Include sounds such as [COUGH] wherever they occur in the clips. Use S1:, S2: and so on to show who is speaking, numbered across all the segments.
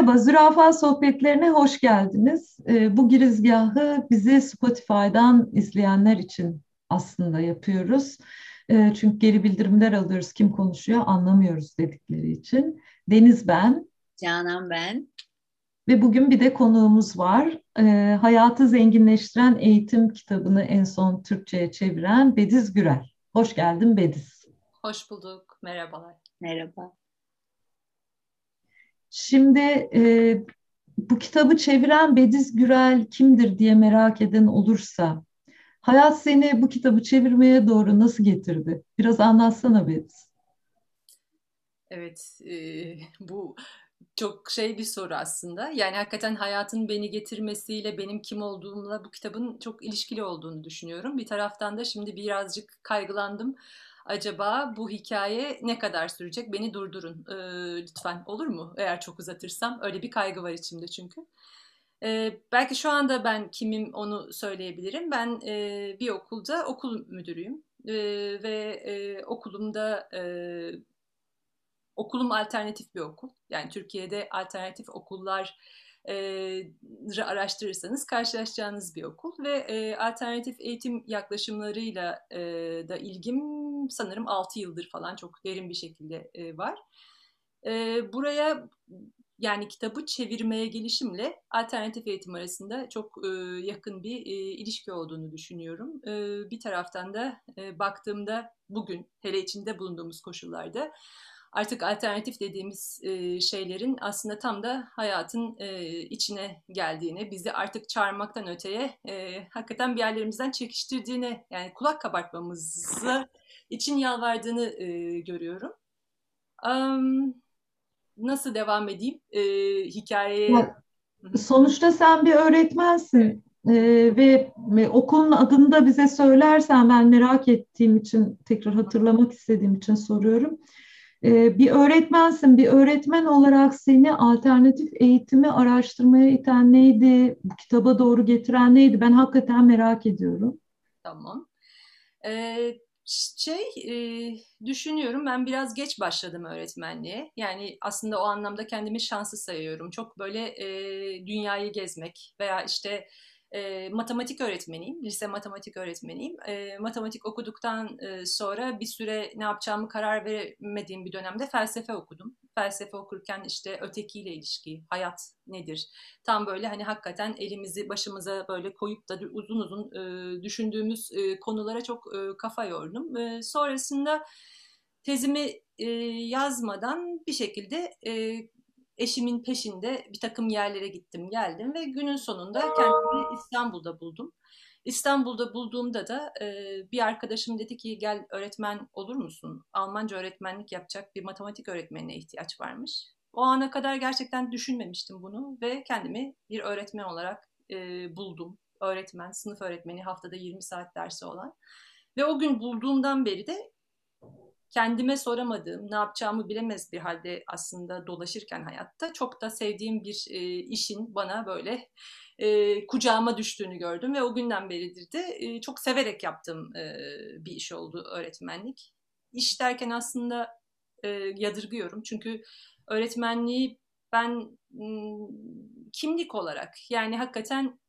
S1: Merhaba, Zürafa Sohbetlerine hoş geldiniz. Ee, bu girizgahı bizi Spotify'dan izleyenler için aslında yapıyoruz. Ee, çünkü geri bildirimler alıyoruz, kim konuşuyor anlamıyoruz dedikleri için. Deniz ben.
S2: Canan ben.
S1: Ve bugün bir de konuğumuz var. Ee, Hayatı Zenginleştiren Eğitim kitabını en son Türkçe'ye çeviren Bediz Gürel. Hoş geldin Bediz.
S3: Hoş bulduk, merhabalar.
S2: Merhaba.
S1: Şimdi e, bu kitabı çeviren Bediz Gürel kimdir diye merak eden olursa, hayat seni bu kitabı çevirmeye doğru nasıl getirdi? Biraz anlatsana Bediz.
S3: Evet, e, bu çok şey bir soru aslında. Yani hakikaten hayatın beni getirmesiyle benim kim olduğumla bu kitabın çok ilişkili olduğunu düşünüyorum. Bir taraftan da şimdi birazcık kaygılandım acaba bu hikaye ne kadar sürecek? Beni durdurun e, lütfen olur mu? Eğer çok uzatırsam. Öyle bir kaygı var içimde çünkü. E, belki şu anda ben kimim onu söyleyebilirim. Ben e, bir okulda okul müdürüyüm. E, ve e, okulumda e, okulum alternatif bir okul. Yani Türkiye'de alternatif okullar e, araştırırsanız karşılaşacağınız bir okul ve e, alternatif eğitim yaklaşımlarıyla e, da ilgim sanırım 6 yıldır falan çok derin bir şekilde e, var. E, buraya yani kitabı çevirmeye gelişimle alternatif eğitim arasında çok e, yakın bir e, ilişki olduğunu düşünüyorum. E, bir taraftan da e, baktığımda bugün hele içinde bulunduğumuz koşullarda artık alternatif dediğimiz e, şeylerin aslında tam da hayatın e, içine geldiğini, bizi artık çağırmaktan öteye e, hakikaten bir yerlerimizden çekiştirdiğini, yani kulak kabartmamızı için yalvardığını e, görüyorum. Um, nasıl devam edeyim e, hikayeye?
S1: Sonuçta sen bir öğretmensin. Ee, ve, ve okulun adını da bize söylersen ben merak ettiğim için tekrar hatırlamak istediğim için soruyorum. Ee, bir öğretmensin, bir öğretmen olarak seni alternatif eğitimi araştırmaya iten neydi? Kitaba doğru getiren neydi? Ben hakikaten merak ediyorum.
S3: Tamam. Ee, şey e, düşünüyorum ben biraz geç başladım öğretmenliğe. Yani aslında o anlamda kendimi şanslı sayıyorum. Çok böyle e, dünyayı gezmek veya işte e, matematik öğretmeniyim, lise matematik öğretmeniyim. E, matematik okuduktan e, sonra bir süre ne yapacağımı karar veremediğim bir dönemde felsefe okudum. Felsefe okurken işte ötekiyle ilişki, hayat nedir? Tam böyle hani hakikaten elimizi başımıza böyle koyup da uzun uzun e, düşündüğümüz e, konulara çok e, kafa yordum. E, sonrasında tezimi e, yazmadan bir şekilde e, eşimin peşinde bir takım yerlere gittim geldim ve günün sonunda kendimi İstanbul'da buldum. İstanbul'da bulduğumda da e, bir arkadaşım dedi ki gel öğretmen olur musun? Almanca öğretmenlik yapacak bir matematik öğretmenine ihtiyaç varmış. O ana kadar gerçekten düşünmemiştim bunu ve kendimi bir öğretmen olarak e, buldum. Öğretmen, sınıf öğretmeni haftada 20 saat dersi olan. Ve o gün bulduğumdan beri de kendime soramadığım, ne yapacağımı bilemez bir halde aslında dolaşırken hayatta çok da sevdiğim bir e, işin bana böyle e, kucağıma düştüğünü gördüm ve o günden beridir de e, çok severek yaptığım e, bir iş oldu öğretmenlik. İş derken aslında e, yadırgıyorum çünkü öğretmenliği ben kimlik olarak yani hakikaten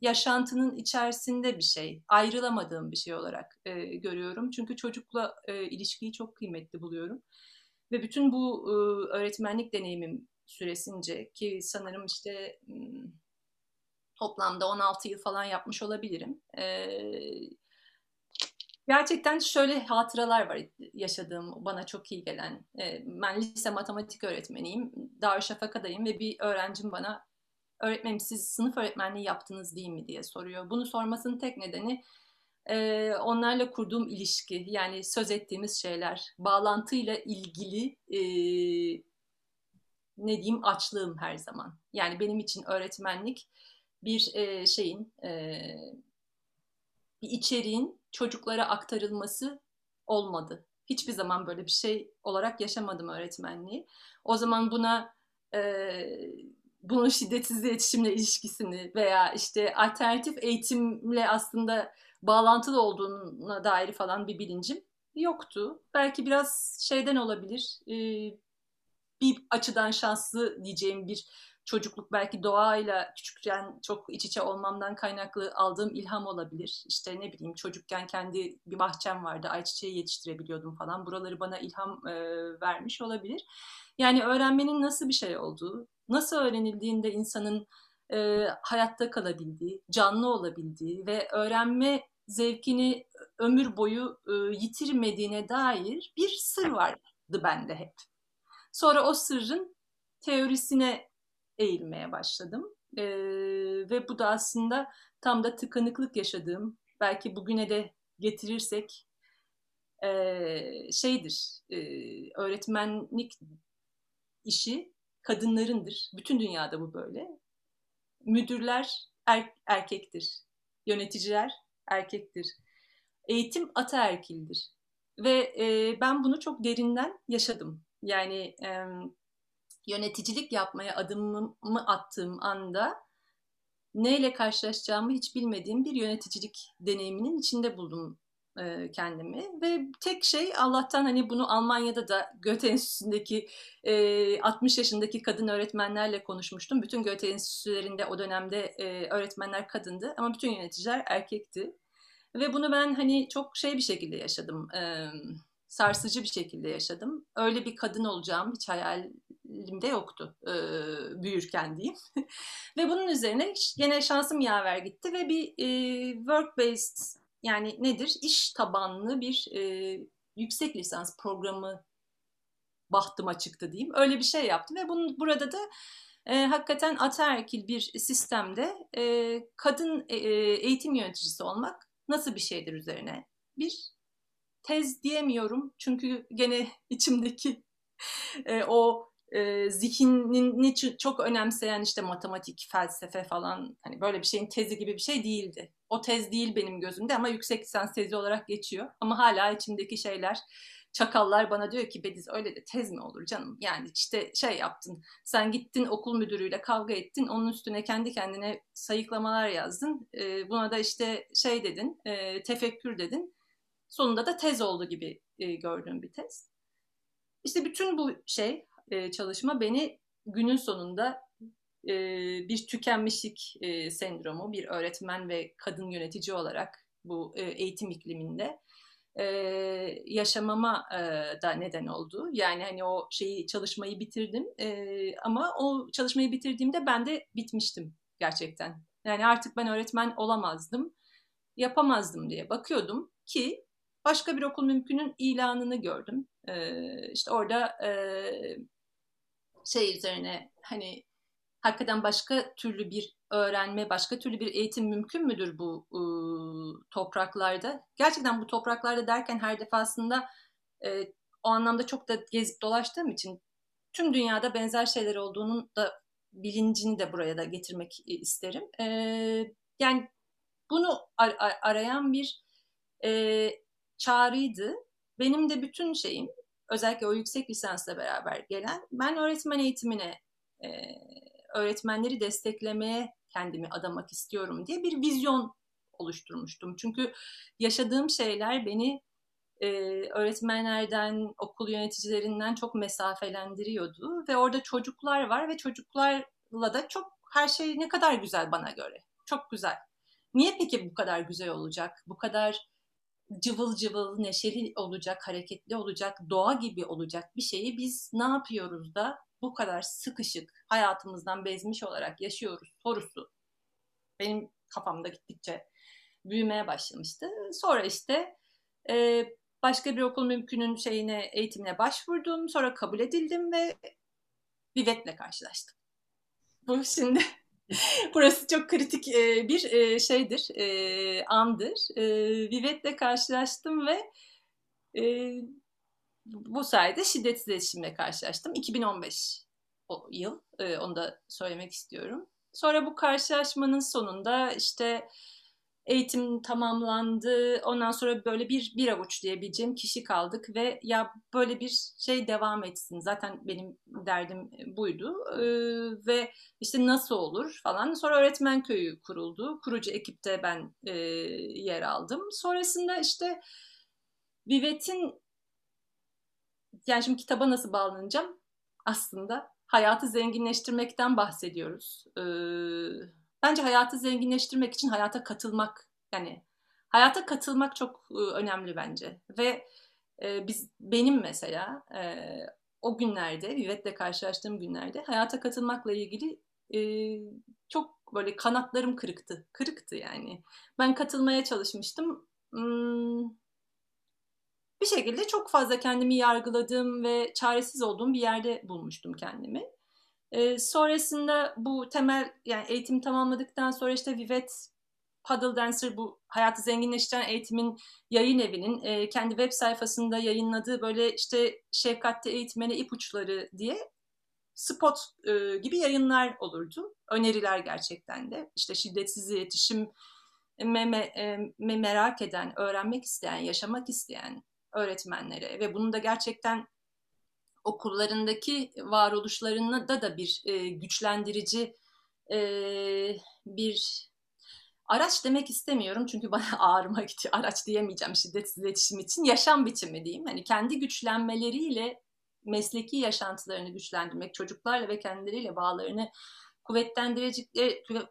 S3: yaşantının içerisinde bir şey, ayrılamadığım bir şey olarak e, görüyorum. Çünkü çocukla e, ilişkiyi çok kıymetli buluyorum. Ve bütün bu e, öğretmenlik deneyimim süresince ki sanırım işte toplamda 16 yıl falan yapmış olabilirim. E, gerçekten şöyle hatıralar var yaşadığım bana çok iyi gelen. E, ben lise matematik öğretmeniyim. Darüşşafaka'dayım ve bir öğrencim bana öğretmenim siz sınıf öğretmenliği yaptınız değil mi diye soruyor. Bunu sormasının tek nedeni e, onlarla kurduğum ilişki yani söz ettiğimiz şeyler bağlantıyla ilgili e, ne diyeyim açlığım her zaman. Yani benim için öğretmenlik bir e, şeyin e, bir içeriğin çocuklara aktarılması olmadı. Hiçbir zaman böyle bir şey olarak yaşamadım öğretmenliği. O zaman buna e, bunun şiddetsiz iletişimle ilişkisini veya işte alternatif eğitimle aslında bağlantılı olduğuna dair falan bir bilincim yoktu. Belki biraz şeyden olabilir, e, bir açıdan şanslı diyeceğim bir çocukluk belki doğayla küçükken çok iç içe olmamdan kaynaklı aldığım ilham olabilir. İşte ne bileyim çocukken kendi bir bahçem vardı, ayçiçeği yetiştirebiliyordum falan. Buraları bana ilham e, vermiş olabilir. Yani öğrenmenin nasıl bir şey olduğu, nasıl öğrenildiğinde insanın e, hayatta kalabildiği, canlı olabildiği ve öğrenme zevkini ömür boyu e, yitirmediğine dair bir sır vardı bende hep. Sonra o sırrın teorisine eğilmeye başladım. E, ve bu da aslında tam da tıkanıklık yaşadığım, belki bugüne de getirirsek e, şeydir, e, öğretmenlik işi kadınlarındır. Bütün dünyada bu böyle. Müdürler er, erkektir, yöneticiler erkektir. Eğitim ataerkildir. Ve e, ben bunu çok derinden yaşadım. Yani e, yöneticilik yapmaya adımımı attığım anda neyle karşılaşacağımı hiç bilmediğim bir yöneticilik deneyiminin içinde buldum kendimi ve tek şey Allah'tan hani bunu Almanya'da da Goethe Enstitüsü'ndeki e, 60 yaşındaki kadın öğretmenlerle konuşmuştum. Bütün Goethe Enstitüsülerinde o dönemde öğretmenler kadındı ama bütün yöneticiler erkekti. Ve bunu ben hani çok şey bir şekilde yaşadım. Sarsıcı bir şekilde yaşadım. Öyle bir kadın olacağım hiç hayalimde yoktu büyürken diyeyim. [LAUGHS] ve bunun üzerine yine şansım yaver gitti ve bir work-based yani nedir? İş tabanlı bir e, yüksek lisans programı bahtıma çıktı diyeyim. Öyle bir şey yaptım ve bunun burada da e, hakikaten ataerkil bir sistemde e, kadın e, eğitim yöneticisi olmak nasıl bir şeydir üzerine bir tez diyemiyorum çünkü gene [LAUGHS] içimdeki e, o e, zihnini çok önemseyen işte matematik, felsefe falan hani böyle bir şeyin tezi gibi bir şey değildi. O tez değil benim gözümde ama yüksek lisans tezi olarak geçiyor. Ama hala içimdeki şeyler çakallar bana diyor ki Bediz öyle de tez mi olur canım? Yani işte şey yaptın sen gittin okul müdürüyle kavga ettin onun üstüne kendi kendine sayıklamalar yazdın. E, buna da işte şey dedin e, tefekkür dedin. Sonunda da tez oldu gibi e, gördüğüm bir tez. İşte bütün bu şey e, çalışma beni günün sonunda e, bir tükenmişlik e, sendromu, bir öğretmen ve kadın yönetici olarak bu e, eğitim ikliminde e, yaşamama e, da neden oldu. Yani hani o şeyi çalışmayı bitirdim e, ama o çalışmayı bitirdiğimde ben de bitmiştim gerçekten. Yani artık ben öğretmen olamazdım, yapamazdım diye bakıyordum ki başka bir okul mümkünün ilanını gördüm. E, işte orada e, şey üzerine hani hakikaten başka türlü bir öğrenme, başka türlü bir eğitim mümkün müdür bu e, topraklarda? Gerçekten bu topraklarda derken her defasında e, o anlamda çok da gezip dolaştığım için tüm dünyada benzer şeyler olduğunun da bilincini de buraya da getirmek isterim. E, yani bunu ar- arayan bir e, çağrıydı. Benim de bütün şeyim özellikle o yüksek lisansla beraber gelen ben öğretmen eğitimine e, öğretmenleri desteklemeye kendimi adamak istiyorum diye bir vizyon oluşturmuştum. Çünkü yaşadığım şeyler beni e, öğretmenlerden, okul yöneticilerinden çok mesafelendiriyordu ve orada çocuklar var ve çocuklarla da çok her şey ne kadar güzel bana göre. Çok güzel. Niye peki bu kadar güzel olacak? Bu kadar cıvıl cıvıl, neşeli olacak, hareketli olacak, doğa gibi olacak bir şeyi biz ne yapıyoruz da bu kadar sıkışık hayatımızdan bezmiş olarak yaşıyoruz sorusu benim kafamda gittikçe büyümeye başlamıştı. Sonra işte e, başka bir okul mümkünün şeyine eğitimine başvurdum. Sonra kabul edildim ve Vivet'le karşılaştım. Bu şimdi [LAUGHS] Burası çok kritik e, bir e, şeydir, e, andır. Vivet'le karşılaştım ve bu sayede şiddetsiz iletişimle karşılaştım. 2015 o yıl, onu da söylemek istiyorum. Sonra bu karşılaşmanın sonunda işte eğitim tamamlandı. Ondan sonra böyle bir bir avuç diyebileceğim kişi kaldık ve ya böyle bir şey devam etsin. Zaten benim derdim buydu. Ee, ve işte nasıl olur falan. Sonra öğretmen köyü kuruldu. Kurucu ekipte ben e, yer aldım. Sonrasında işte Vivet'in yani şimdi kitaba nasıl bağlanacağım? aslında hayatı zenginleştirmekten bahsediyoruz. Ee, bence hayatı zenginleştirmek için hayata katılmak yani hayata katılmak çok e, önemli bence ve e, biz benim mesela e, o günlerde Vivet'le karşılaştığım günlerde hayata katılmakla ilgili e, çok böyle kanatlarım kırıktı. Kırıktı yani. Ben katılmaya çalışmıştım. Hmm, bir şekilde çok fazla kendimi yargıladığım ve çaresiz olduğum bir yerde bulmuştum kendimi. E, sonrasında bu temel yani eğitim tamamladıktan sonra işte Vivet Paddle Dancer bu hayatı zenginleştiren eğitimin yayın evinin e, kendi web sayfasında yayınladığı böyle işte şefkatli eğitmene ipuçları diye spot e, gibi yayınlar olurdu. Öneriler gerçekten de. İşte şiddetsiz iletişim me, me, e, me merak eden, öğrenmek isteyen, yaşamak isteyen öğretmenlere ve bunu da gerçekten okullarındaki varoluşlarına da da bir e, güçlendirici e, bir araç demek istemiyorum çünkü [LAUGHS] bana ağrıma gidiyor. Araç diyemeyeceğim şiddetsiz iletişim için. Yaşam biçimi diyeyim. Hani kendi güçlenmeleriyle mesleki yaşantılarını güçlendirmek, çocuklarla ve kendileriyle bağlarını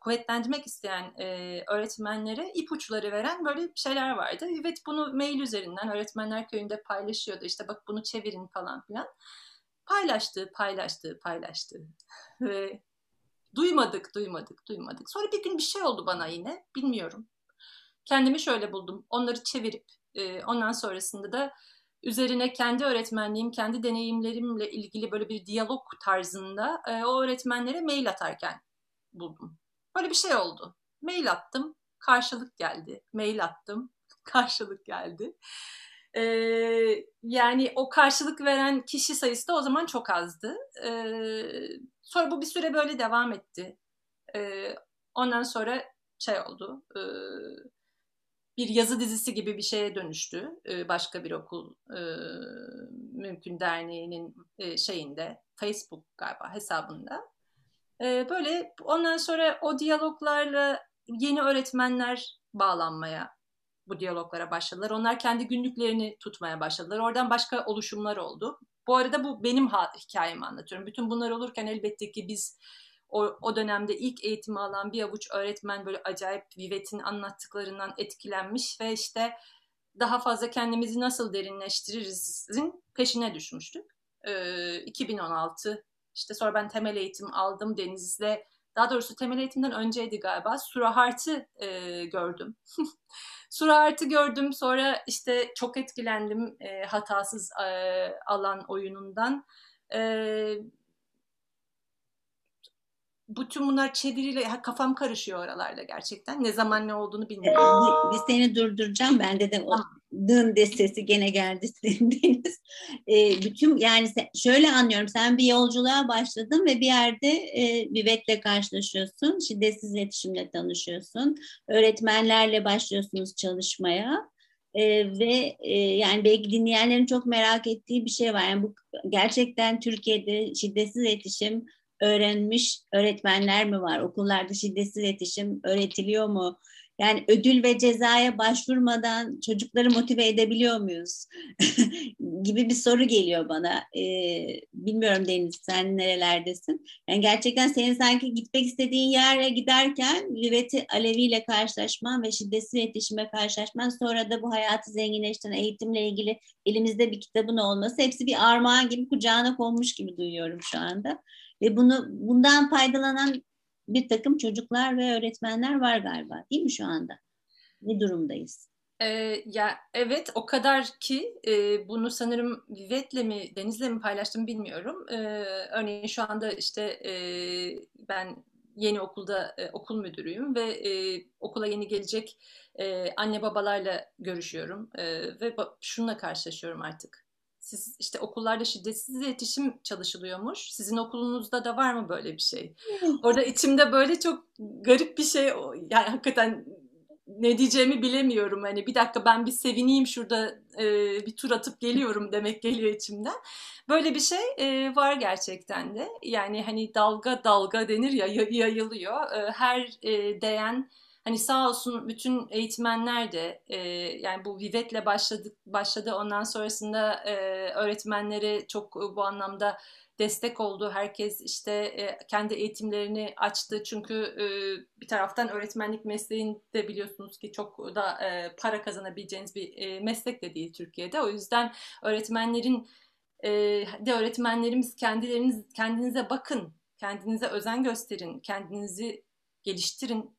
S3: kuvvetlendirmek isteyen e, öğretmenlere ipuçları veren böyle şeyler vardı. Evet bunu mail üzerinden öğretmenler köyünde paylaşıyordu. İşte bak bunu çevirin falan filan. Paylaştı, paylaştı, paylaştı. [LAUGHS] Ve duymadık, duymadık, duymadık. Sonra bir gün bir şey oldu bana yine. Bilmiyorum. Kendimi şöyle buldum. Onları çevirip e, ondan sonrasında da üzerine kendi öğretmenliğim, kendi deneyimlerimle ilgili böyle bir diyalog tarzında e, o öğretmenlere mail atarken buldum. Böyle bir şey oldu. Mail attım, karşılık geldi. Mail attım, [LAUGHS] karşılık geldi. Ee, yani o karşılık veren kişi sayısı da o zaman çok azdı. Ee, sonra bu bir süre böyle devam etti. Ee, ondan sonra şey oldu. E, bir yazı dizisi gibi bir şeye dönüştü. E, başka bir okul e, mümkün derneğinin e, şeyinde Facebook galiba hesabında. E, böyle ondan sonra o diyaloglarla yeni öğretmenler bağlanmaya bu diyaloglara başladılar. Onlar kendi günlüklerini tutmaya başladılar. Oradan başka oluşumlar oldu. Bu arada bu benim hikayemi anlatıyorum. Bütün bunlar olurken elbette ki biz o, o dönemde ilk eğitimi alan bir avuç öğretmen böyle acayip Vivet'in anlattıklarından etkilenmiş ve işte daha fazla kendimizi nasıl derinleştiririz'in peşine düşmüştük. Ee, 2016 işte sonra ben temel eğitim aldım Deniz'le daha doğrusu temel eğitimden önceydi galiba. Surahart'ı e, gördüm. [LAUGHS] Surahart'ı gördüm. Sonra işte çok etkilendim e, hatasız e, alan oyunundan. E, bütün bunlar çeviriyle kafam karışıyor oralarda gerçekten. Ne zaman ne olduğunu bilmiyorum.
S2: Ee, bir seni durduracağım. Bende de o dın de sesi gene geldi [LAUGHS] Deniz. E, bütün yani sen, şöyle anlıyorum. Sen bir yolculuğa başladın ve bir yerde e, Vivet'le karşılaşıyorsun. Şiddetsiz iletişimle tanışıyorsun. Öğretmenlerle başlıyorsunuz çalışmaya. Ee, ve e, yani belki dinleyenlerin çok merak ettiği bir şey var. Yani bu gerçekten Türkiye'de şiddetsiz iletişim öğrenmiş öğretmenler mi var? Okullarda şiddetsiz iletişim öğretiliyor mu? Yani ödül ve cezaya başvurmadan çocukları motive edebiliyor muyuz? [LAUGHS] gibi bir soru geliyor bana. Ee, bilmiyorum Deniz sen nerelerdesin? Yani gerçekten senin sanki gitmek istediğin yere giderken Riveti Alevi ile karşılaşman ve şiddetsiz iletişime karşılaşman sonra da bu hayatı zenginleştiren eğitimle ilgili elimizde bir kitabın olması hepsi bir armağan gibi kucağına konmuş gibi duyuyorum şu anda. Ve bunu bundan faydalanan bir takım çocuklar ve öğretmenler var galiba değil mi şu anda? Ne durumdayız?
S3: Ee, ya evet o kadar ki e, bunu sanırım Vivet'le mi Deniz'le mi paylaştım bilmiyorum. Ee, örneğin şu anda işte e, ben yeni okulda e, okul müdürüyüm ve e, okula yeni gelecek e, anne babalarla görüşüyorum e, ve şununla karşılaşıyorum artık siz işte okullarda şiddetsiz iletişim çalışılıyormuş. Sizin okulunuzda da var mı böyle bir şey? Orada içimde böyle çok garip bir şey yani hakikaten ne diyeceğimi bilemiyorum. Hani bir dakika ben bir sevineyim şurada e, bir tur atıp geliyorum demek geliyor içimden. Böyle bir şey e, var gerçekten de. Yani hani dalga dalga denir ya yayılıyor. E, her e, değen Hani sağ olsun bütün eğitmenler de e, yani bu Vivet'le başladık başladı ondan sonrasında e, öğretmenlere çok bu anlamda destek oldu. Herkes işte e, kendi eğitimlerini açtı. Çünkü e, bir taraftan öğretmenlik mesleğinde biliyorsunuz ki çok da e, para kazanabileceğiniz bir e, meslek de değil Türkiye'de. O yüzden öğretmenlerin e, de öğretmenlerimiz kendileriniz kendinize bakın, kendinize özen gösterin, kendinizi geliştirin.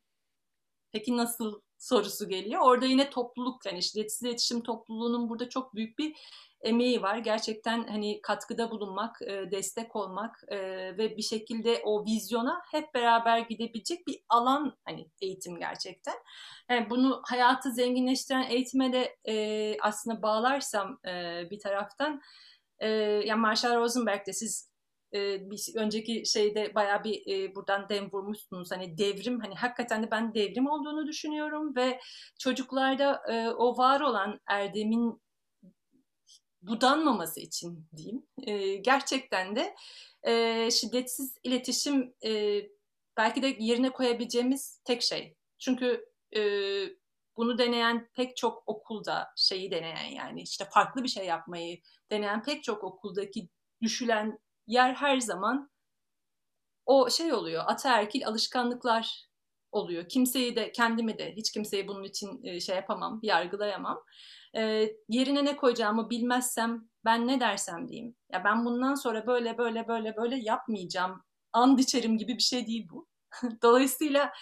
S3: Peki nasıl sorusu geliyor. Orada yine topluluk yani şiddetsiz iletişim topluluğunun burada çok büyük bir emeği var. Gerçekten hani katkıda bulunmak, e, destek olmak e, ve bir şekilde o vizyona hep beraber gidebilecek bir alan hani eğitim gerçekten. Yani bunu hayatı zenginleştiren eğitime de e, aslında bağlarsam bir taraftan yani Marshall Rosenberg de siz bir önceki şeyde baya bir buradan dem vurmuşsunuz. Hani devrim hani hakikaten de ben devrim olduğunu düşünüyorum ve çocuklarda o var olan erdemin budanmaması için diyeyim. E, gerçekten de e, şiddetsiz iletişim e, belki de yerine koyabileceğimiz tek şey. Çünkü e, bunu deneyen pek çok okulda şeyi deneyen yani işte farklı bir şey yapmayı deneyen pek çok okuldaki düşülen yer her zaman o şey oluyor ataerkil alışkanlıklar oluyor. Kimseyi de kendimi de hiç kimseyi bunun için şey yapamam, yargılayamam e, yerine ne koyacağımı bilmezsem ben ne dersem diyeyim. Ya ben bundan sonra böyle böyle böyle böyle yapmayacağım. And içerim gibi bir şey değil bu. [LAUGHS] Dolayısıyla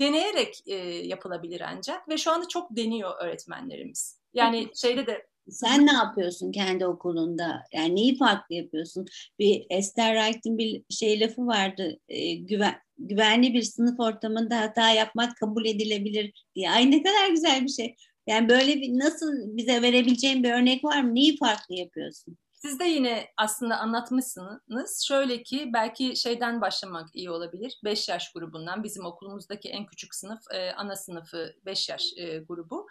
S3: deneyerek e, yapılabilir ancak ve şu anda çok deniyor öğretmenlerimiz. Yani şeyde de
S2: sen ne yapıyorsun kendi okulunda? Yani neyi farklı yapıyorsun? Bir Esther Wright'in bir şey lafı vardı. E, güven, güvenli bir sınıf ortamında hata yapmak kabul edilebilir diye. Ay ne kadar güzel bir şey. Yani böyle bir nasıl bize verebileceğin bir örnek var mı? Neyi farklı yapıyorsun?
S3: Siz de yine aslında anlatmışsınız. Şöyle ki belki şeyden başlamak iyi olabilir. 5 yaş grubundan bizim okulumuzdaki en küçük sınıf e, ana sınıfı 5 yaş e, grubu.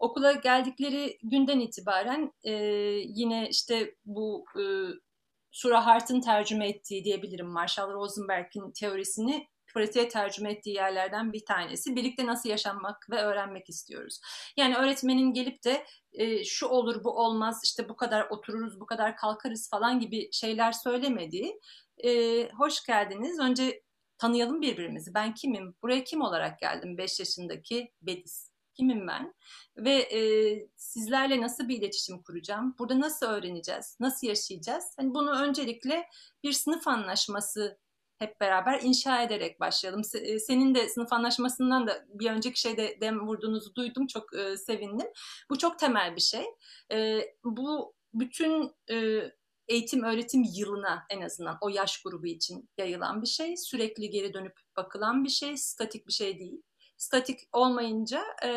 S3: Okula geldikleri günden itibaren e, yine işte bu e, Sura Hart'ın tercüme ettiği diyebilirim Marshall Rosenberg'in teorisini pratiğe tercüme ettiği yerlerden bir tanesi. Birlikte nasıl yaşanmak ve öğrenmek istiyoruz. Yani öğretmenin gelip de e, şu olur bu olmaz işte bu kadar otururuz bu kadar kalkarız falan gibi şeyler söylemediği e, hoş geldiniz. Önce tanıyalım birbirimizi. Ben kimim? Buraya kim olarak geldim? 5 yaşındaki Bediz. Kimim ben? Ve e, sizlerle nasıl bir iletişim kuracağım? Burada nasıl öğreneceğiz? Nasıl yaşayacağız? Hani bunu öncelikle bir sınıf anlaşması hep beraber inşa ederek başlayalım. E, senin de sınıf anlaşmasından da bir önceki şeyde dem vurduğunuzu duydum. Çok e, sevindim. Bu çok temel bir şey. E, bu bütün e, eğitim öğretim yılına en azından o yaş grubu için yayılan bir şey. Sürekli geri dönüp bakılan bir şey. Statik bir şey değil. Statik olmayınca e,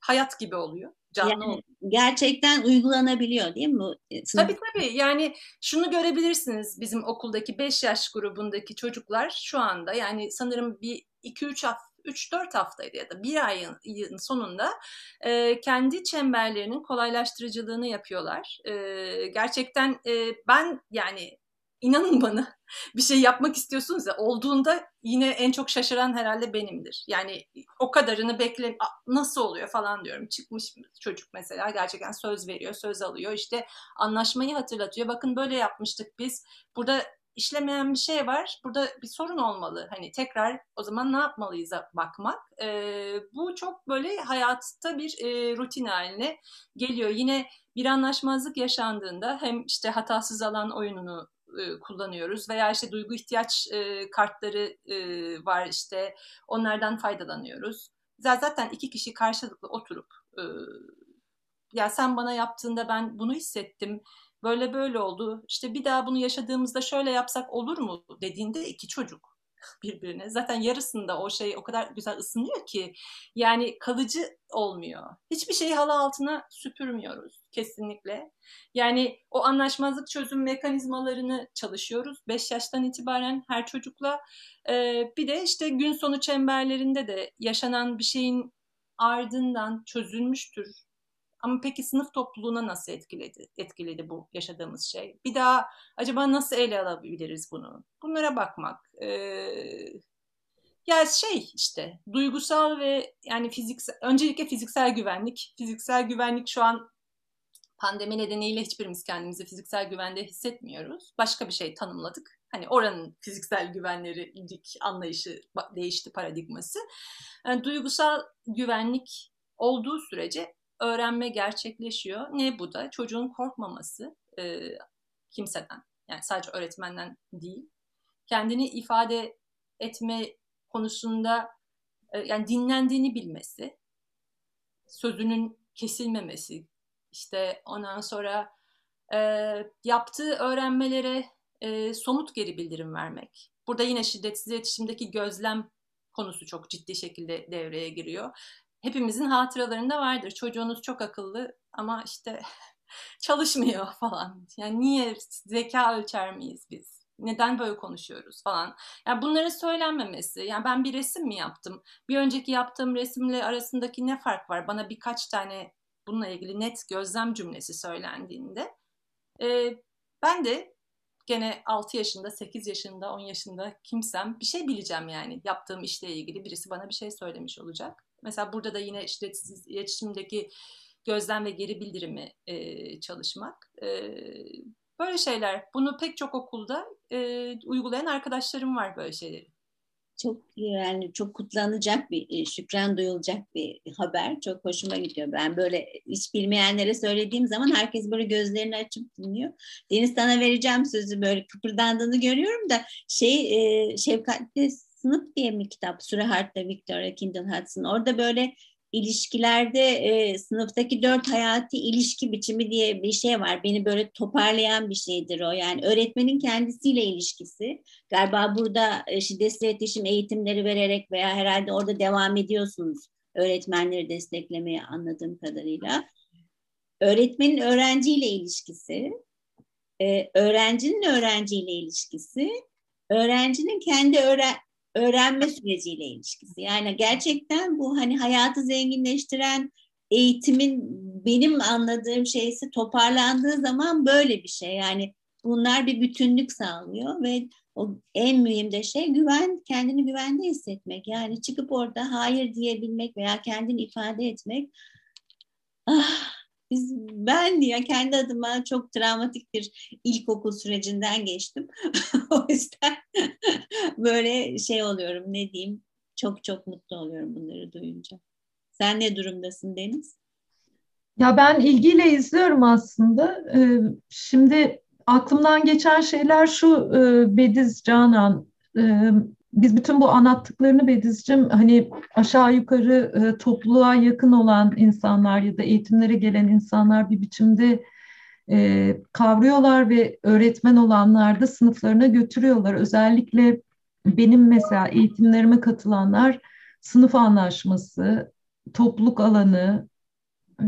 S3: hayat gibi oluyor
S2: canlı yani, gerçekten uygulanabiliyor değil mi?
S3: E? Tabii tabii. Yani şunu görebilirsiniz bizim okuldaki 5 yaş grubundaki çocuklar şu anda yani sanırım bir 2-3 hafta 3-4 haftaydı ya da bir ayın sonunda e, kendi çemberlerinin kolaylaştırıcılığını yapıyorlar. E, gerçekten e, ben yani inanın bana bir şey yapmak istiyorsunuz ya olduğunda yine en çok şaşıran herhalde benimdir. Yani o kadarını bekle nasıl oluyor falan diyorum. Çıkmış çocuk mesela gerçekten söz veriyor, söz alıyor. İşte anlaşmayı hatırlatıyor. Bakın böyle yapmıştık biz. Burada işlemeyen bir şey var. Burada bir sorun olmalı. Hani tekrar o zaman ne yapmalıyız bakmak. E, bu çok böyle hayatta bir e, rutin haline geliyor. Yine bir anlaşmazlık yaşandığında hem işte hatasız alan oyununu e, kullanıyoruz veya işte duygu ihtiyaç e, kartları e, var işte onlardan faydalanıyoruz. Zaten iki kişi karşılıklı oturup e, ya sen bana yaptığında ben bunu hissettim böyle böyle oldu işte bir daha bunu yaşadığımızda şöyle yapsak olur mu dediğinde iki çocuk birbirine. Zaten yarısında o şey o kadar güzel ısınıyor ki yani kalıcı olmuyor. Hiçbir şeyi halı altına süpürmüyoruz kesinlikle. Yani o anlaşmazlık çözüm mekanizmalarını çalışıyoruz. 5 yaştan itibaren her çocukla. Ee, bir de işte gün sonu çemberlerinde de yaşanan bir şeyin ardından çözülmüştür ama peki sınıf topluluğuna nasıl etkiledi, etkiledi bu yaşadığımız şey? Bir daha acaba nasıl ele alabiliriz bunu? Bunlara bakmak. Ee, Ya şey işte duygusal ve yani fiziksel öncelikle fiziksel güvenlik. Fiziksel güvenlik şu an pandemi nedeniyle hiçbirimiz kendimizi fiziksel güvende hissetmiyoruz. Başka bir şey tanımladık. Hani oranın fiziksel güvenlilik anlayışı değişti paradigması. Yani duygusal güvenlik olduğu sürece öğrenme gerçekleşiyor. Ne bu da? Çocuğun korkmaması e, kimseden. Yani sadece öğretmenden değil. Kendini ifade etme konusunda e, yani dinlendiğini bilmesi, sözünün kesilmemesi, işte ondan sonra e, yaptığı öğrenmelere e, somut geri bildirim vermek. Burada yine şiddetsiz iletişimdeki gözlem konusu çok ciddi şekilde devreye giriyor. Hepimizin hatıralarında vardır. Çocuğunuz çok akıllı ama işte [LAUGHS] çalışmıyor [LAUGHS] falan. Yani niye zeka ölçer miyiz biz? Neden böyle konuşuyoruz falan. Yani bunların söylenmemesi. Yani ben bir resim mi yaptım? Bir önceki yaptığım resimle arasındaki ne fark var? Bana birkaç tane bununla ilgili net gözlem cümlesi söylendiğinde e, ben de gene 6 yaşında, 8 yaşında, 10 yaşında kimsem bir şey bileceğim yani. Yaptığım işle ilgili birisi bana bir şey söylemiş olacak. Mesela burada da yine işte iletişimdeki gözlem ve geri bildirimi e, çalışmak. E, böyle şeyler. Bunu pek çok okulda e, uygulayan arkadaşlarım var böyle şeyleri.
S2: Çok yani çok kutlanacak bir, e, şükran duyulacak bir haber. Çok hoşuma gidiyor. Ben böyle hiç bilmeyenlere söylediğim zaman herkes böyle gözlerini açıp dinliyor. Deniz sana vereceğim sözü böyle kıpırdandığını görüyorum da şey e, Şefkatli Sınıf diye mi kitap? Surehart'ta Victoria Kindle Hudson. Orada böyle ilişkilerde e, sınıftaki dört hayati ilişki biçimi diye bir şey var. Beni böyle toparlayan bir şeydir o. Yani öğretmenin kendisiyle ilişkisi. Galiba burada e, şiddetsiz iletişim eğitimleri vererek veya herhalde orada devam ediyorsunuz öğretmenleri desteklemeye anladığım kadarıyla. Öğretmenin öğrenciyle ilişkisi, e, öğrencinin öğrenciyle ilişkisi, öğrencinin kendi öğren öğrenme süreciyle ilişkisi. Yani gerçekten bu hani hayatı zenginleştiren eğitimin benim anladığım şeysi toparlandığı zaman böyle bir şey. Yani bunlar bir bütünlük sağlıyor ve o en mühim de şey güven, kendini güvende hissetmek. Yani çıkıp orada hayır diyebilmek veya kendini ifade etmek. Ah, biz ben ya kendi adıma çok travmatik bir ilkokul sürecinden geçtim. [LAUGHS] o yüzden [LAUGHS] böyle şey oluyorum ne diyeyim çok çok mutlu oluyorum bunları duyunca. Sen ne durumdasın Deniz?
S1: Ya ben ilgiyle izliyorum aslında. Ee, şimdi aklımdan geçen şeyler şu e, Bediz Canan e, biz bütün bu anlattıklarını Bediz'cim hani aşağı yukarı e, topluluğa yakın olan insanlar ya da eğitimlere gelen insanlar bir biçimde e, kavruyorlar ve öğretmen olanlar da sınıflarına götürüyorlar. Özellikle benim mesela eğitimlerime katılanlar sınıf anlaşması, topluluk alanı,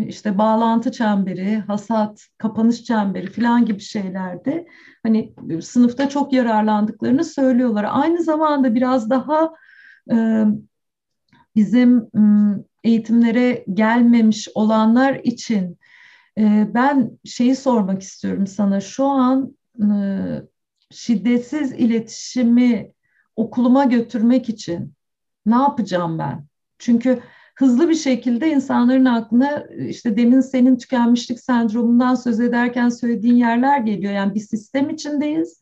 S1: işte bağlantı çemberi, hasat, kapanış çemberi falan gibi şeylerde hani sınıfta çok yararlandıklarını söylüyorlar. Aynı zamanda biraz daha e, bizim eğitimlere gelmemiş olanlar için e, ben şeyi sormak istiyorum sana. Şu an e, şiddetsiz iletişimi okuluma götürmek için ne yapacağım ben? Çünkü hızlı bir şekilde insanların aklına işte demin senin tükenmişlik sendromundan söz ederken söylediğin yerler geliyor. Yani bir sistem içindeyiz.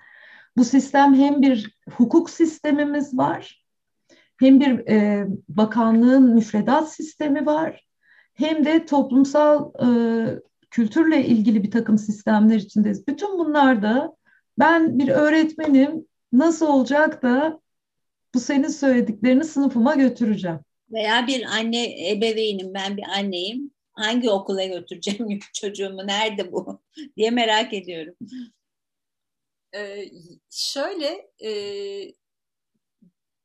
S1: Bu sistem hem bir hukuk sistemimiz var, hem bir e, bakanlığın müfredat sistemi var, hem de toplumsal e, kültürle ilgili bir takım sistemler içindeyiz. Bütün bunlarda ben bir öğretmenim nasıl olacak da bu senin söylediklerini sınıfıma götüreceğim.
S2: Veya bir anne ebeveynim, ben bir anneyim. Hangi okula götüreceğim [LAUGHS] çocuğumu, nerede bu [LAUGHS] diye merak ediyorum.
S3: Ee, şöyle, e,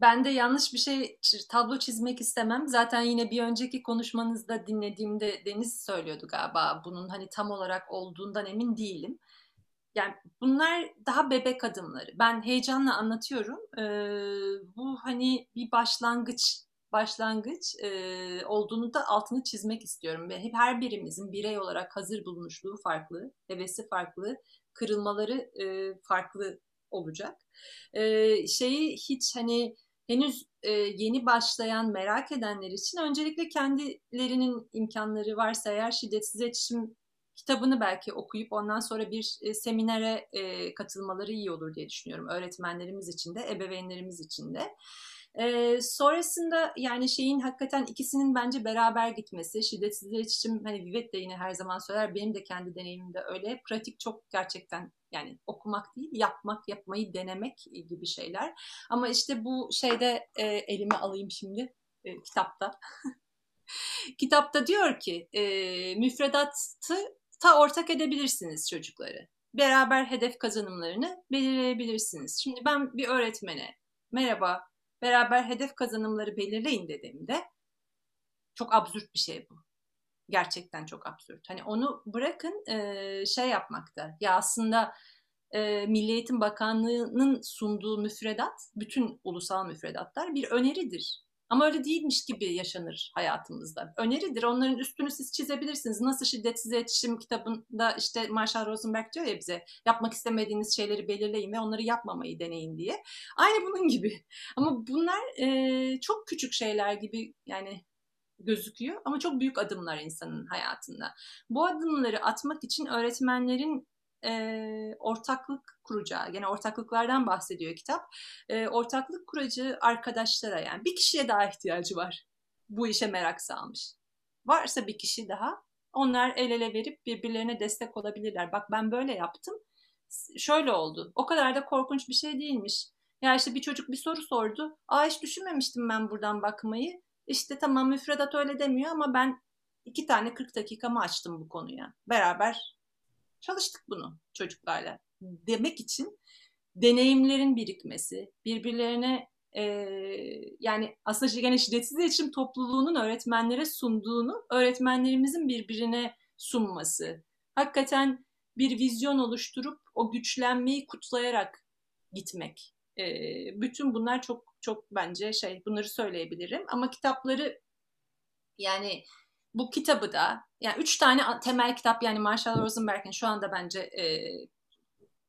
S3: ben de yanlış bir şey tablo çizmek istemem. Zaten yine bir önceki konuşmanızda dinlediğimde Deniz söylüyordu galiba bunun hani tam olarak olduğundan emin değilim. Yani bunlar daha bebek adımları. Ben heyecanla anlatıyorum. Ee, bu hani bir başlangıç başlangıç e, olduğunu da altını çizmek istiyorum. Ve hep her birimizin birey olarak hazır bulunuşluğu farklı, hevesi farklı, kırılmaları e, farklı olacak. E, şeyi hiç hani henüz e, yeni başlayan, merak edenler için öncelikle kendilerinin imkanları varsa eğer şiddetsiz iletişim kitabını belki okuyup ondan sonra bir e, seminere e, katılmaları iyi olur diye düşünüyorum. Öğretmenlerimiz için de, ebeveynlerimiz için de. E, sonrasında yani şeyin hakikaten ikisinin bence beraber gitmesi, şiddetsiz iletişim hani Vivet de yine her zaman söyler, benim de kendi deneyimimde öyle. Pratik çok gerçekten yani okumak değil, yapmak, yapmayı denemek gibi şeyler. Ama işte bu şeyde e, elime alayım şimdi e, kitapta. [LAUGHS] kitapta diyor ki e, müfredatı ta ortak edebilirsiniz çocukları. Beraber hedef kazanımlarını belirleyebilirsiniz. Şimdi ben bir öğretmene merhaba beraber hedef kazanımları belirleyin dediğimde çok absürt bir şey bu. Gerçekten çok absürt. Hani onu bırakın şey yapmakta. Ya aslında e, Milli Eğitim Bakanlığı'nın sunduğu müfredat, bütün ulusal müfredatlar bir öneridir. Ama öyle değilmiş gibi yaşanır hayatımızda. Öneridir. Onların üstünü siz çizebilirsiniz. Nasıl şiddetsiz iletişim kitabında işte Marshall Rosenberg diyor ya bize yapmak istemediğiniz şeyleri belirleyin ve onları yapmamayı deneyin diye. Aynı bunun gibi. Ama bunlar e, çok küçük şeyler gibi yani gözüküyor ama çok büyük adımlar insanın hayatında. Bu adımları atmak için öğretmenlerin e, ortaklık kuracağı, gene ortaklıklardan bahsediyor kitap. E, ortaklık kuracağı arkadaşlara yani bir kişiye daha ihtiyacı var. Bu işe merak salmış. Varsa bir kişi daha onlar el ele verip birbirlerine destek olabilirler. Bak ben böyle yaptım. Şöyle oldu. O kadar da korkunç bir şey değilmiş. Ya işte bir çocuk bir soru sordu. Aa hiç düşünmemiştim ben buradan bakmayı. İşte tamam müfredat öyle demiyor ama ben iki tane 40 dakikamı açtım bu konuya. Beraber çalıştık bunu çocuklarla demek için deneyimlerin birikmesi, birbirlerine e, yani aslında gene şiddetsiz iletişim topluluğunun öğretmenlere sunduğunu öğretmenlerimizin birbirine sunması. Hakikaten bir vizyon oluşturup o güçlenmeyi kutlayarak gitmek. E, bütün bunlar çok çok bence şey bunları söyleyebilirim ama kitapları yani bu kitabı da yani üç tane temel kitap yani Marshall Rosenberg'in şu anda bence e,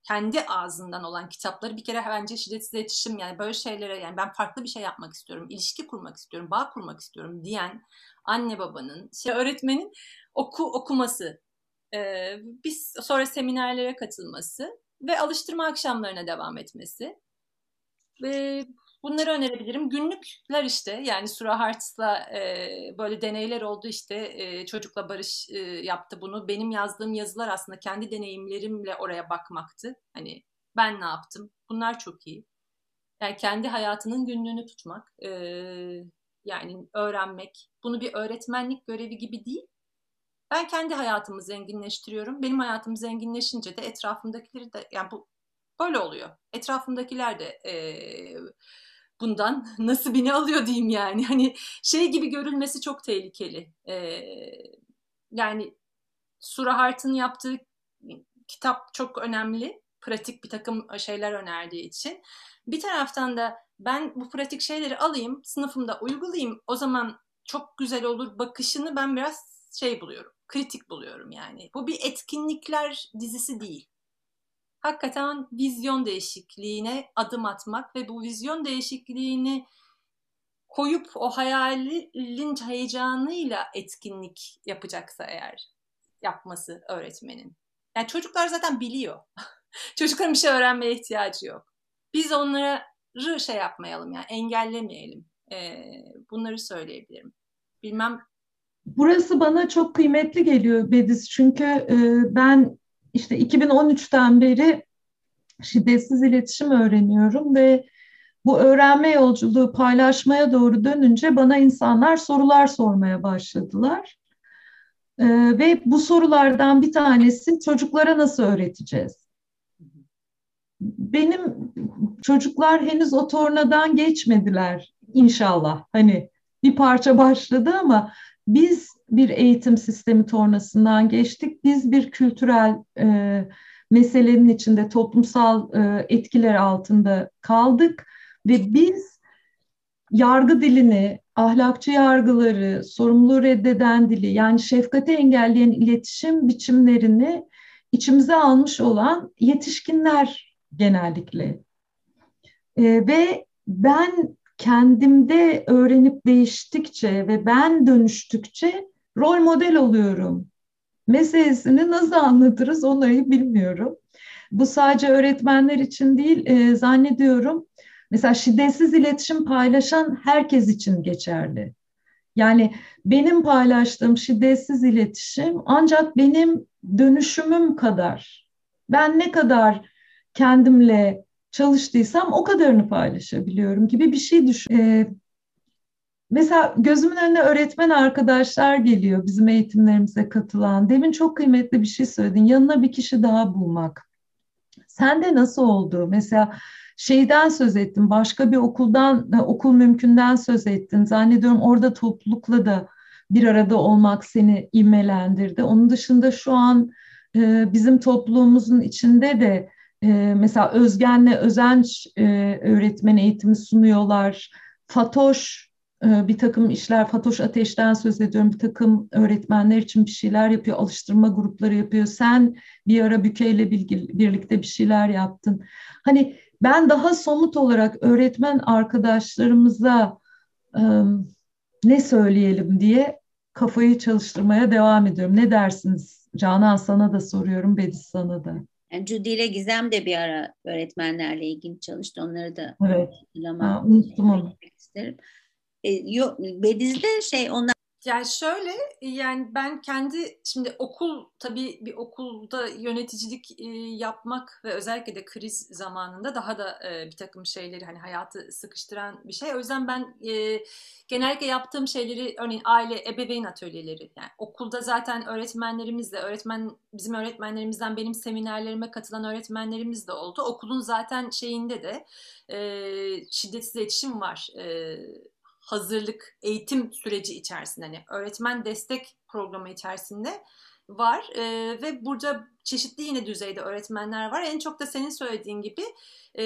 S3: kendi ağzından olan kitapları bir kere bence şiddetsiz iletişim yani böyle şeylere yani ben farklı bir şey yapmak istiyorum, ilişki kurmak istiyorum, bağ kurmak istiyorum diyen anne babanın, şey, öğretmenin oku okuması, e, biz sonra seminerlere katılması ve alıştırma akşamlarına devam etmesi. Ve Bunları önerebilirim. Günlükler işte yani Sura Hartz'la e, böyle deneyler oldu işte e, çocukla Barış e, yaptı bunu. Benim yazdığım yazılar aslında kendi deneyimlerimle oraya bakmaktı. Hani ben ne yaptım? Bunlar çok iyi. Yani kendi hayatının günlüğünü tutmak, e, yani öğrenmek. Bunu bir öğretmenlik görevi gibi değil. Ben kendi hayatımı zenginleştiriyorum. Benim hayatım zenginleşince de etrafımdakileri de yani bu böyle oluyor. Etrafımdakiler de e, bundan nasibini alıyor diyeyim yani. Hani şey gibi görülmesi çok tehlikeli. Ee, yani Sura Hart'ın yaptığı kitap çok önemli. Pratik bir takım şeyler önerdiği için. Bir taraftan da ben bu pratik şeyleri alayım, sınıfımda uygulayayım. O zaman çok güzel olur bakışını ben biraz şey buluyorum. Kritik buluyorum yani. Bu bir etkinlikler dizisi değil hakikaten vizyon değişikliğine adım atmak ve bu vizyon değişikliğini koyup o hayalin heyecanıyla etkinlik yapacaksa eğer yapması öğretmenin. Yani çocuklar zaten biliyor. [LAUGHS] Çocukların bir şey öğrenmeye ihtiyacı yok. Biz onları şey yapmayalım yani engellemeyelim. Ee, bunları söyleyebilirim. Bilmem.
S1: Burası bana çok kıymetli geliyor Bediz çünkü e, ben işte 2013'ten beri şiddetsiz iletişim öğreniyorum ve bu öğrenme yolculuğu paylaşmaya doğru dönünce bana insanlar sorular sormaya başladılar. Ee, ve bu sorulardan bir tanesi çocuklara nasıl öğreteceğiz? Benim çocuklar henüz o tornadan geçmediler inşallah. Hani bir parça başladı ama biz bir eğitim sistemi tornasından geçtik. Biz bir kültürel e, meselenin içinde toplumsal e, etkiler altında kaldık ve biz yargı dilini, ahlakçı yargıları, sorumluluğu reddeden dili yani şefkati engelleyen iletişim biçimlerini içimize almış olan yetişkinler genellikle. E, ve ben kendimde öğrenip değiştikçe ve ben dönüştükçe rol model oluyorum. Meselesini nasıl anlatırız onları bilmiyorum. Bu sadece öğretmenler için değil e, zannediyorum. Mesela şiddetsiz iletişim paylaşan herkes için geçerli. Yani benim paylaştığım şiddetsiz iletişim ancak benim dönüşümüm kadar. Ben ne kadar kendimle çalıştıysam o kadarını paylaşabiliyorum gibi bir şey düşün. Ee, mesela gözümün önüne öğretmen arkadaşlar geliyor bizim eğitimlerimize katılan. Demin çok kıymetli bir şey söyledin. Yanına bir kişi daha bulmak. Sende nasıl oldu? Mesela şeyden söz ettin, başka bir okuldan, e, okul mümkünden söz ettin. Zannediyorum orada toplulukla da bir arada olmak seni ivmelendirdi. Onun dışında şu an e, bizim topluluğumuzun içinde de e, mesela Özgen'le Özenç öğretmen eğitimi sunuyorlar. Fatoş bir takım işler, Fatoş Ateş'ten söz ediyorum. Bir takım öğretmenler için bir şeyler yapıyor, alıştırma grupları yapıyor. Sen bir ara Büke'yle birlikte bir şeyler yaptın. Hani ben daha somut olarak öğretmen arkadaşlarımıza e, ne söyleyelim diye kafayı çalıştırmaya devam ediyorum. Ne dersiniz? Canan sana da soruyorum, Bediz sana da.
S2: Yani Judy ile Gizem de bir ara öğretmenlerle ilgili çalıştı. Onları da
S1: evet. Ha, unuttum onu.
S2: isterim. E, Bediz'de şey onlar
S3: yani şöyle yani ben kendi şimdi okul tabii bir okulda yöneticilik e, yapmak ve özellikle de kriz zamanında daha da e, bir takım şeyleri hani hayatı sıkıştıran bir şey. O yüzden ben e, genellikle yaptığım şeyleri örneğin aile ebeveyn atölyeleri yani okulda zaten öğretmenlerimizle öğretmen bizim öğretmenlerimizden benim seminerlerime katılan öğretmenlerimiz de oldu. Okulun zaten şeyinde de e, şiddetsiz iletişim var. E, hazırlık, eğitim süreci içerisinde hani öğretmen destek programı içerisinde var e, ve burada çeşitli yine düzeyde öğretmenler var. En çok da senin söylediğin gibi e,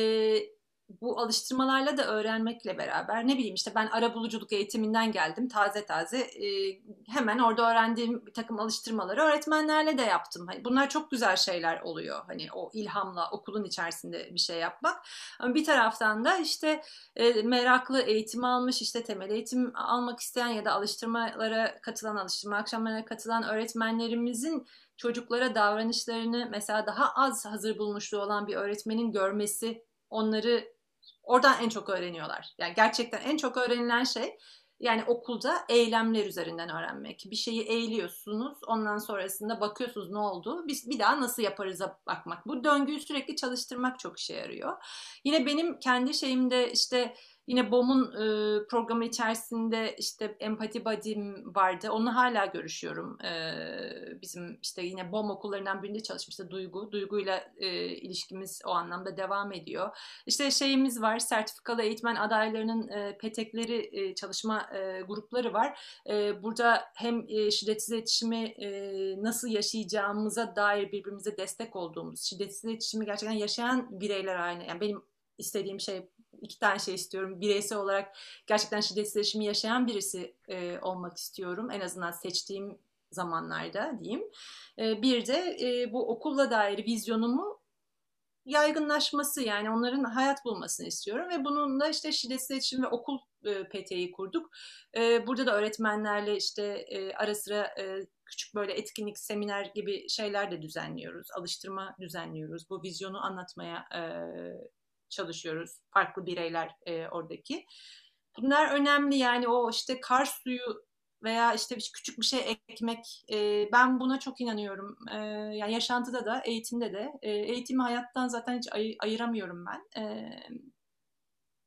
S3: bu alıştırmalarla da öğrenmekle beraber ne bileyim işte ben ara buluculuk eğitiminden geldim taze taze e, hemen orada öğrendiğim bir takım alıştırmaları öğretmenlerle de yaptım. Hani bunlar çok güzel şeyler oluyor hani o ilhamla okulun içerisinde bir şey yapmak. Ama bir taraftan da işte e, meraklı eğitim almış işte temel eğitim almak isteyen ya da alıştırmalara katılan alıştırma akşamlarına katılan öğretmenlerimizin çocuklara davranışlarını mesela daha az hazır bulmuşluğu olan bir öğretmenin görmesi onları Oradan en çok öğreniyorlar. Yani gerçekten en çok öğrenilen şey yani okulda eylemler üzerinden öğrenmek. Bir şeyi eğiliyorsunuz, ondan sonrasında bakıyorsunuz ne oldu, biz bir daha nasıl yaparız'a bakmak. Bu döngüyü sürekli çalıştırmak çok işe yarıyor. Yine benim kendi şeyimde işte Yine BOM'un e, programı içerisinde işte empati body'm vardı. Onunla hala görüşüyorum. E, bizim işte yine BOM okullarından birinde çalışmıştı Duygu. Duygu'yla e, ilişkimiz o anlamda devam ediyor. İşte şeyimiz var, sertifikalı eğitmen adaylarının e, petekleri e, çalışma e, grupları var. E, burada hem e, şiddetsiz iletişimi e, nasıl yaşayacağımıza dair birbirimize destek olduğumuz, şiddetsiz iletişimi gerçekten yaşayan bireyler haline. Yani benim istediğim şey iki tane şey istiyorum. Bireysel olarak gerçekten şiddetsiz yaşayan birisi e, olmak istiyorum. En azından seçtiğim zamanlarda diyeyim. E, bir de e, bu okulla dair vizyonumu yaygınlaşması yani onların hayat bulmasını istiyorum ve bununla işte şiddetsiz iletişim ve okul e, PT'yi kurduk. E, burada da öğretmenlerle işte e, ara sıra e, küçük böyle etkinlik, seminer gibi şeyler de düzenliyoruz. Alıştırma düzenliyoruz. Bu vizyonu anlatmaya e, çalışıyoruz. Farklı bireyler e, oradaki. Bunlar önemli yani o işte kar suyu veya işte küçük bir şey ekmek e, ben buna çok inanıyorum. E, yani yaşantıda da eğitimde de e, eğitimi hayattan zaten hiç ay- ayıramıyorum ben. E,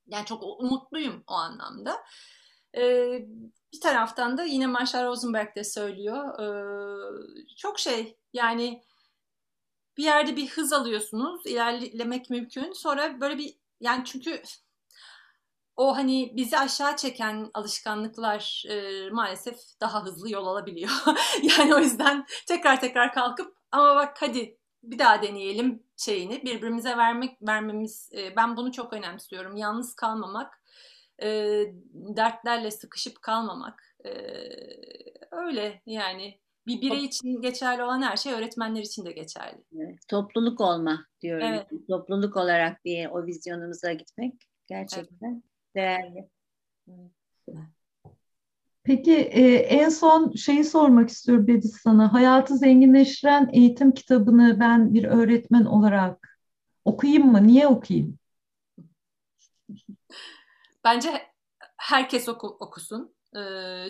S3: yani çok umutluyum o anlamda. E, bir taraftan da yine Marshall Rosenberg de söylüyor. E, çok şey yani bir yerde bir hız alıyorsunuz. ilerlemek mümkün. Sonra böyle bir yani çünkü o hani bizi aşağı çeken alışkanlıklar e, maalesef daha hızlı yol alabiliyor. [LAUGHS] yani o yüzden tekrar tekrar kalkıp ama bak hadi bir daha deneyelim şeyini birbirimize vermek vermemiz e, ben bunu çok önemsiyorum. Yalnız kalmamak, e, dertlerle sıkışıp kalmamak e, öyle yani bir birey için geçerli olan her şey öğretmenler için de geçerli.
S2: Evet, topluluk olma diyorum. Evet. Topluluk olarak bir o vizyonumuza gitmek gerçekten evet. değerli.
S1: Peki e, en son şeyi sormak istiyorum Bediz sana. Hayatı zenginleştiren eğitim kitabını ben bir öğretmen olarak okuyayım mı? Niye okuyayım?
S3: Bence herkes oku, okusun.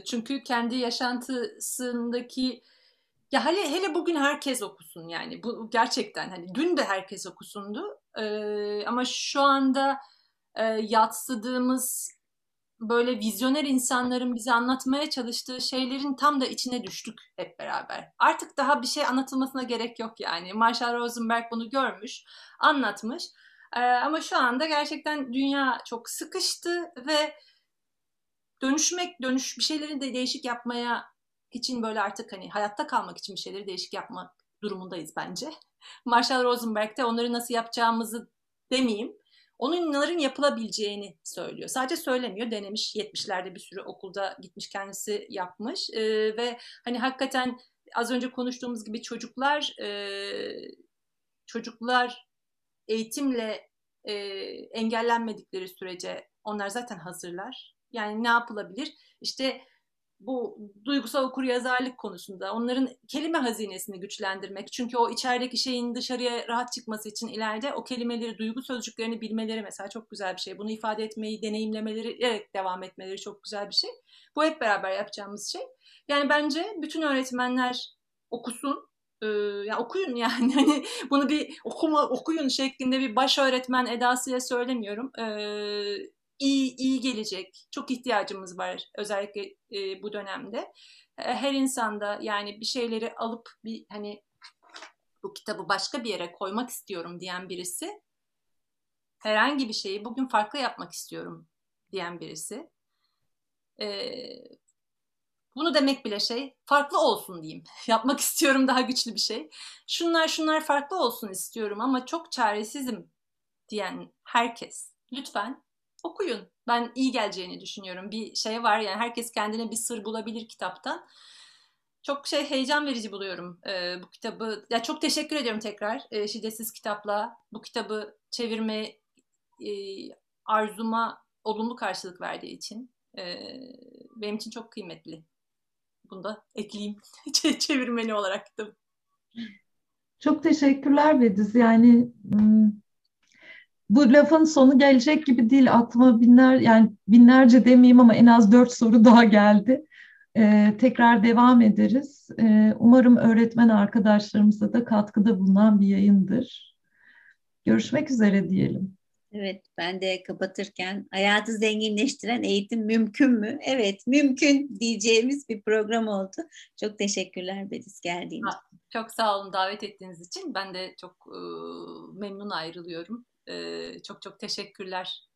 S3: Çünkü kendi yaşantısındaki ya hele hele bugün herkes okusun yani bu gerçekten hani dün de herkes okusundu ama şu anda yatsıdığımız böyle vizyoner insanların bize anlatmaya çalıştığı şeylerin tam da içine düştük hep beraber. Artık daha bir şey anlatılmasına gerek yok yani. Marshall Rosenberg bunu görmüş, anlatmış. Ee, ama şu anda gerçekten dünya çok sıkıştı ve dönüşmek, dönüş bir şeyleri de değişik yapmaya için böyle artık hani hayatta kalmak için bir şeyleri değişik yapmak durumundayız bence. [LAUGHS] Marshall Rosenberg de onları nasıl yapacağımızı demeyeyim. Onların yapılabileceğini söylüyor. Sadece söylemiyor, denemiş 70'lerde bir sürü okulda gitmiş kendisi yapmış ee, ve hani hakikaten az önce konuştuğumuz gibi çocuklar e, çocuklar eğitimle e, engellenmedikleri sürece onlar zaten hazırlar. Yani ne yapılabilir? İşte bu duygusal okur yazarlık konusunda onların kelime hazinesini güçlendirmek. Çünkü o içerideki şeyin dışarıya rahat çıkması için ileride o kelimeleri, duygu sözcüklerini bilmeleri mesela çok güzel bir şey. Bunu ifade etmeyi, deneyimlemeleri, evet devam etmeleri çok güzel bir şey. Bu hep beraber yapacağımız şey. Yani bence bütün öğretmenler okusun. Ee, ya okuyun yani [LAUGHS] hani bunu bir okuma okuyun şeklinde bir baş öğretmen edasıyla söylemiyorum. Ee, iyi iyi gelecek. Çok ihtiyacımız var özellikle e, bu dönemde. E, her insanda yani bir şeyleri alıp bir hani bu kitabı başka bir yere koymak istiyorum diyen birisi herhangi bir şeyi bugün farklı yapmak istiyorum diyen birisi e, bunu demek bile şey farklı olsun diyeyim. [LAUGHS] Yapmak istiyorum daha güçlü bir şey. Şunlar şunlar farklı olsun istiyorum ama çok çaresizim diyen herkes lütfen okuyun. Ben iyi geleceğini düşünüyorum. Bir şey var yani herkes kendine bir sır bulabilir kitaptan. Çok şey heyecan verici buluyorum e, bu kitabı. Ya çok teşekkür ediyorum tekrar e, Şiddetsiz Kitap'la bu kitabı çevirme e, arzuma olumlu karşılık verdiği için. E, benim için çok kıymetli. Bunu da ekleyeyim [LAUGHS] çevirmeni olarak kitabı.
S1: Çok teşekkürler Bediz. Yani bu lafın sonu gelecek gibi değil. Aklıma binler yani binlerce demeyeyim ama en az dört soru daha geldi. Ee, tekrar devam ederiz. Ee, umarım öğretmen arkadaşlarımıza da katkıda bulunan bir yayındır. Görüşmek üzere diyelim.
S2: Evet, ben de kapatırken hayatı zenginleştiren eğitim mümkün mü? Evet, mümkün diyeceğimiz bir program oldu. Çok teşekkürler Bediz geldiğiniz için.
S3: Çok sağ olun davet ettiğiniz için. Ben de çok e, memnun ayrılıyorum. Çok çok teşekkürler.